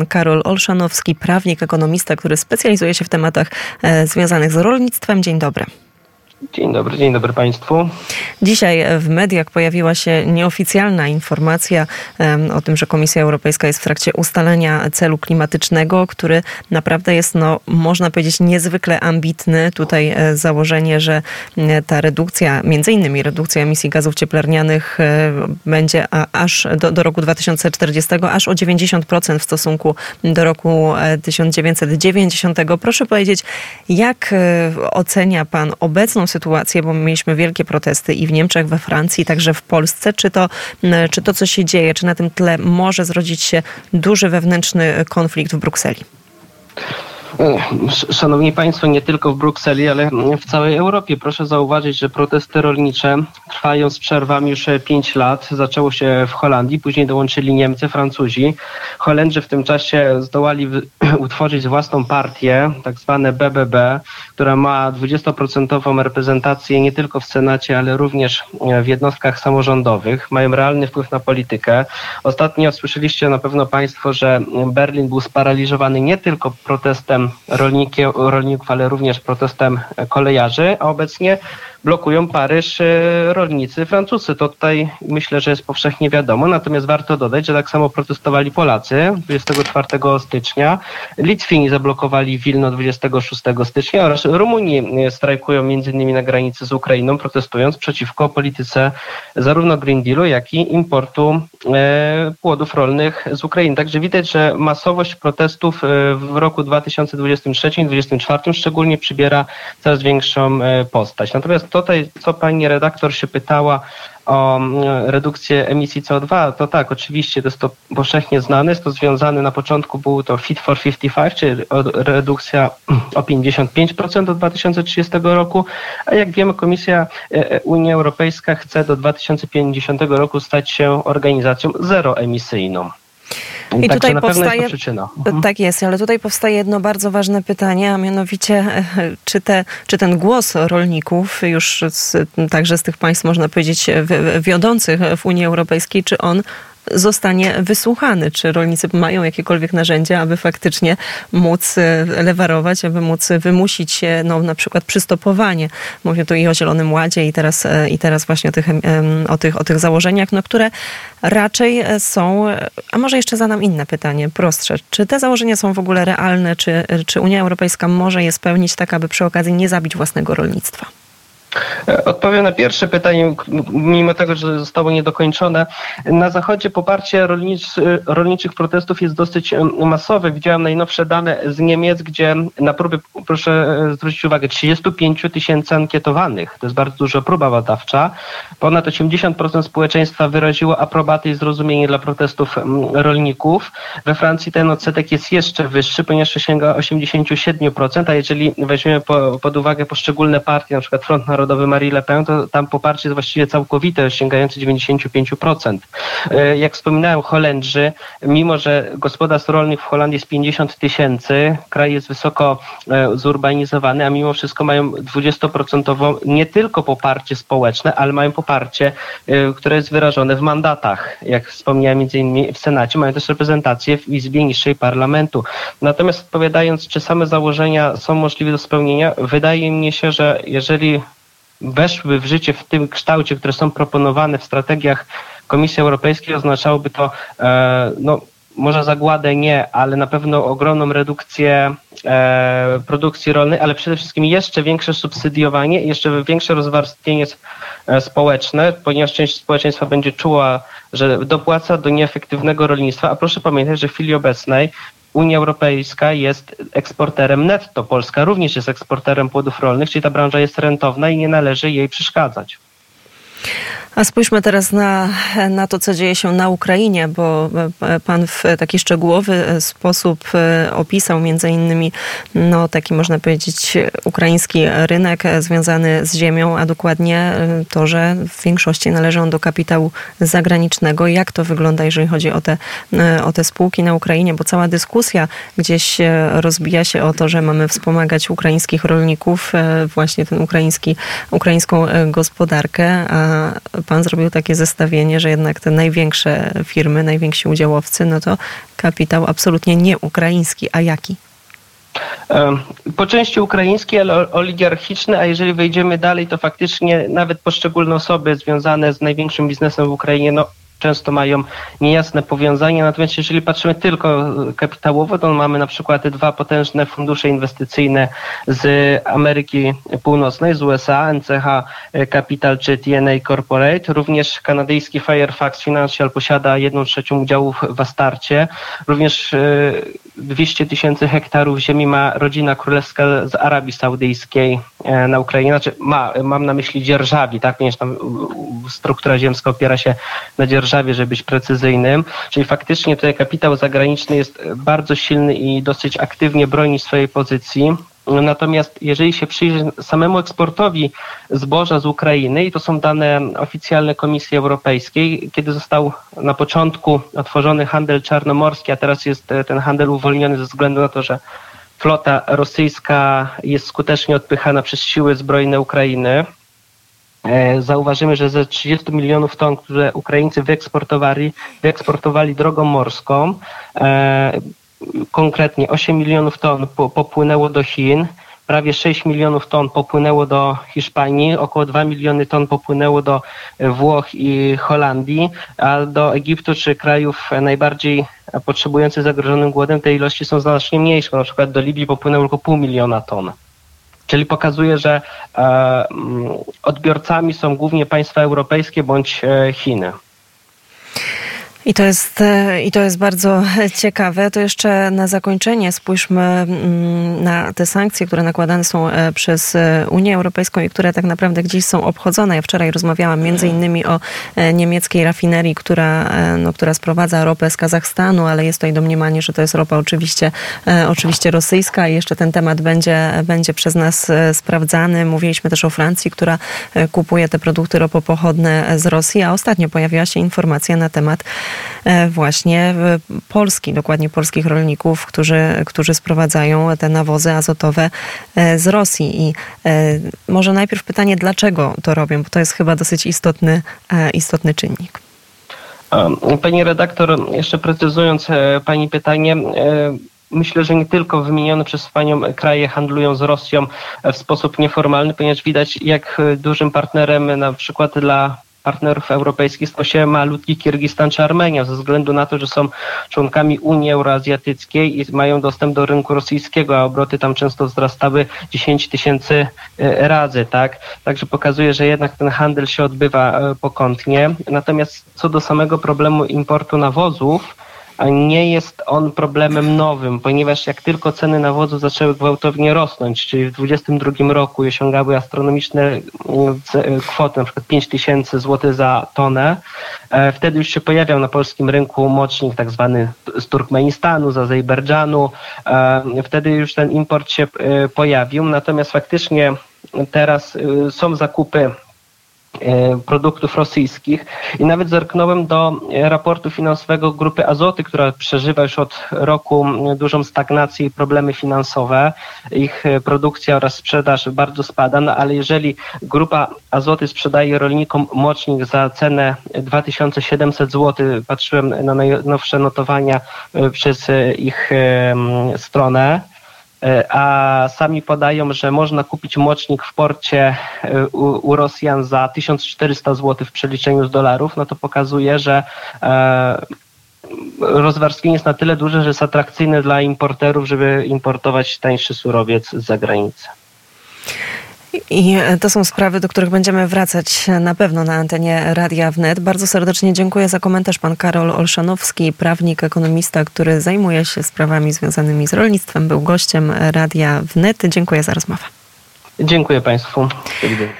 pan Karol Olszanowski, prawnik, ekonomista, który specjalizuje się w tematach związanych z rolnictwem. Dzień dobry. Dzień dobry, dzień dobry Państwu. Dzisiaj w mediach pojawiła się nieoficjalna informacja o tym, że Komisja Europejska jest w trakcie ustalenia celu klimatycznego, który naprawdę jest, no, można powiedzieć, niezwykle ambitny. Tutaj e, założenie, że e, ta redukcja, między innymi redukcja emisji gazów cieplarnianych e, będzie aż do, do roku 2040, aż o 90% w stosunku do roku 1990. Proszę powiedzieć, jak ocenia Pan obecną sytuację, bo mieliśmy wielkie protesty i w Niemczech, we Francji, także w Polsce. Czy to, czy to co się dzieje, czy na tym tle może zrodzić się duży wewnętrzny konflikt w Brukseli? Szanowni Państwo, nie tylko w Brukseli, ale w całej Europie. Proszę zauważyć, że protesty rolnicze trwają z przerwami już 5 lat. Zaczęło się w Holandii, później dołączyli Niemcy, Francuzi. Holendrzy w tym czasie zdołali utworzyć własną partię, tak zwane BBB, która ma 20% reprezentację nie tylko w Senacie, ale również w jednostkach samorządowych. Mają realny wpływ na politykę. Ostatnio słyszeliście na pewno Państwo, że Berlin był sparaliżowany nie tylko protestem protestem rolników, ale również protestem kolejarzy, a obecnie blokują Paryż e, rolnicy francuscy. To tutaj myślę, że jest powszechnie wiadomo. Natomiast warto dodać, że tak samo protestowali Polacy 24 stycznia. Litwini zablokowali Wilno 26 stycznia oraz Rumuni e, strajkują innymi na granicy z Ukrainą, protestując przeciwko polityce zarówno Green Dealu, jak i importu e, płodów rolnych z Ukrainy. Także widać, że masowość protestów w roku 2023-2024 szczególnie przybiera coraz większą postać. Natomiast tutaj, co pani redaktor się pytała o mm, redukcję emisji CO2, to tak, oczywiście to jest to powszechnie znane, jest to związane, na początku był to Fit for 55, czyli redukcja o 55% do 2030 roku, a jak wiemy Komisja e, e, Unia Europejska chce do 2050 roku stać się organizacją zeroemisyjną. I tak, tutaj powstaje, mhm. tak jest, ale tutaj powstaje jedno bardzo ważne pytanie, a mianowicie, czy, te, czy ten głos rolników, już z, także z tych państw, można powiedzieć, wiodących w Unii Europejskiej, czy on zostanie wysłuchany? Czy rolnicy mają jakiekolwiek narzędzia, aby faktycznie móc e, lewarować, aby móc wymusić no, na przykład przystopowanie? Mówię tu i o Zielonym Ładzie i teraz, e, i teraz właśnie o tych, o, tych, o tych założeniach, no, które raczej e, są, a może jeszcze zadam inne pytanie, prostsze. Czy te założenia są w ogóle realne? Czy, czy Unia Europejska może je spełnić tak, aby przy okazji nie zabić własnego rolnictwa? Odpowiem na pierwsze pytanie, mimo tego, że zostało niedokończone. Na Zachodzie poparcie rolniczy, rolniczych protestów jest dosyć masowe. Widziałem najnowsze dane z Niemiec, gdzie na próby, proszę e, zwrócić uwagę, 35 tysięcy ankietowanych. To jest bardzo duża próba badawcza. Ponad 80% społeczeństwa wyraziło aprobatę i zrozumienie dla protestów rolników. We Francji ten odsetek jest jeszcze wyższy, ponieważ sięga 87%, a jeżeli weźmiemy po, pod uwagę poszczególne partie, na przykład Front Narodowy, Narodowy Marie Le Pen, to tam poparcie jest właściwie całkowite, sięgające 95%. E, jak wspominałem, Holendrzy, mimo że gospodarstw rolnych w Holandii jest 50 tysięcy, kraj jest wysoko e, zurbanizowany, a mimo wszystko mają 20% nie tylko poparcie społeczne, ale mają poparcie, e, które jest wyrażone w mandatach. Jak wspomniałem, między innymi w Senacie, mają też reprezentację w Izbie Niższej Parlamentu. Natomiast odpowiadając, czy same założenia są możliwe do spełnienia, wydaje mi się, że jeżeli weszły w życie w tym kształcie, które są proponowane w strategiach Komisji Europejskiej, oznaczałoby to e, no, może zagładę nie, ale na pewno ogromną redukcję e, produkcji rolnej, ale przede wszystkim jeszcze większe subsydiowanie, jeszcze większe rozwarstwienie e, społeczne, ponieważ część społeczeństwa będzie czuła, że dopłaca do nieefektywnego rolnictwa, a proszę pamiętać, że w chwili obecnej Unia Europejska jest eksporterem netto. Polska również jest eksporterem płodów rolnych, czyli ta branża jest rentowna i nie należy jej przeszkadzać. A spójrzmy teraz na, na to, co dzieje się na Ukrainie, bo e, pan w taki szczegółowy e, sposób e, opisał między innymi no, taki, można powiedzieć, ukraiński rynek związany z ziemią, a dokładnie to, że w większości należy on do kapitału zagranicznego. Jak to wygląda, jeżeli chodzi o te, o te spółki na Ukrainie? Bo cała dyskusja gdzieś rozbija się o to, że mamy wspomagać ukraińskich rolników, właśnie ten ukraiński, ukraińską gospodarkę, a pan zrobił takie zestawienie, że jednak te największe firmy, najwięksi udziałowcy, no to kapitał absolutnie nie ukraiński, a jaki? Po części ukraiński, ale oligarchiczny, a jeżeli wejdziemy dalej, to faktycznie nawet poszczególne osoby związane z największym biznesem w Ukrainie, no często mają niejasne powiązania. Natomiast jeżeli patrzymy tylko kapitałowo, to mamy na przykład dwa potężne fundusze inwestycyjne z Ameryki Północnej, z USA, NCH Capital czy TNA Corporate. Również kanadyjski Firefax Financial posiada jedną trzecią udziałów w Astarcie. Również 200 e, tysięcy hektarów ziemi ma rodzina królewska z Arabii Saudyjskiej e, na Ukrainie. Znaczy ma, mam na myśli dzierżawi, tak? Ponieważ tam struktura ziemska opiera się na dzierżawi Warszawie, żeby być precyzyjnym. Czyli faktycznie tutaj kapitał zagraniczny jest bardzo silny i dosyć aktywnie broni swojej pozycji. Natomiast jeżeli się przyjrzy samemu eksportowi zboża z Ukrainy, i to są dane oficjalne Komisji Europejskiej, kiedy został na początku otworzony handel czarnomorski, a teraz jest ten handel uwolniony ze względu na to, że flota rosyjska jest skutecznie odpychana przez siły zbrojne Ukrainy, E, zauważymy, że ze 30 milionów ton, które Ukraińcy wyeksportowali, wyeksportowali drogą morską, e, konkretnie 8 milionów ton popłynęło do Chin, prawie 6 milionów ton popłynęło do Hiszpanii, około 2 miliony ton popłynęło do Włoch i Holandii, a do Egiptu czy krajów najbardziej potrzebujących zagrożonym głodem te ilości są znacznie mniejsze. Na przykład do Libii popłynęło tylko pół miliona ton. Czyli pokazuje, że e, mm, odbiorcami są głównie państwa europejskie bądź e, Chiny. I to, jest, e, I to jest bardzo ciekawe. To jeszcze na zakończenie spójrzmy mm, na te sankcje, które nakładane są e, przez e, Unię Europejską i które tak naprawdę gdzieś są obchodzone. Ja wczoraj rozmawiałam między innymi o niemieckiej rafinerii, która, no, która sprowadza ropę z Kazachstanu, ale jest tutaj domniemanie, że to jest ropa oczywiście, oczywiście rosyjska i jeszcze ten temat będzie, będzie przez nas sprawdzany. Mówiliśmy też o Francji, która kupuje te produkty ropopochodne z Rosji, a ostatnio pojawiła się informacja na temat właśnie Polski, dokładnie polskich rolników, którzy, którzy sprowadzają te nawozy azotowe e, z Rosji. I e, może najpierw pytanie, dlaczego to robią, bo to jest chyba dosyć istotny, istotny czynnik. Pani redaktor, jeszcze precyzując Pani pytanie, myślę, że nie tylko wymienione przez Panią kraje handlują z Rosją w sposób nieformalny, ponieważ widać, jak dużym partnerem na przykład dla partnerów europejskich stał się malutki Kirgistan czy Armenia, ze względu na to, że są członkami Unii Euroazjatyckiej i mają dostęp do rynku rosyjskiego, a obroty tam często wzrastały 10 tysięcy e, razy, tak? Także pokazuje, że jednak ten handel się odbywa e, pokątnie. Natomiast co do samego problemu importu nawozów, nie jest on problemem nowym, ponieważ jak tylko ceny nawozu zaczęły gwałtownie rosnąć, czyli w 2022 roku osiągały astronomiczne mm, e, kwoty, na przykład 5 tysięcy złotych za tonę, e, wtedy już się pojawiał na polskim rynku mocznik tak zwany z Turkmenistanu, z Azerbejdżanu, e, wtedy już ten import się pojawił, natomiast faktycznie teraz są zakupy E, produktów rosyjskich i nawet zerknąłem do raportu finansowego Grupy Azoty, która przeżywa już od roku dużą stagnację i problemy finansowe. Ich produkcja oraz sprzedaż bardzo spada, no ale jeżeli Grupa Azoty sprzedaje rolnikom mocznik za cenę 2700 zł, patrzyłem na najnowsze notowania e, przez ich stronę, E, a sami podają, że można kupić mocznik w porcie e, u, u Rosjan za 1400 zł w przeliczeniu z dolarów, no to pokazuje, że e, rozwarstwienie jest na tyle duże, że jest atrakcyjne dla importerów, żeby importować tańszy surowiec z zagranicy. I to są sprawy, do których będziemy wracać na pewno na antenie Radia Wnet. Bardzo serdecznie dziękuję za komentarz pan Karol Olszanowski, prawnik, ekonomista, który zajmuje się sprawami związanymi z rolnictwem. Był gościem Radia Wnet. Dziękuję za rozmowę. Dziękuję Państwu.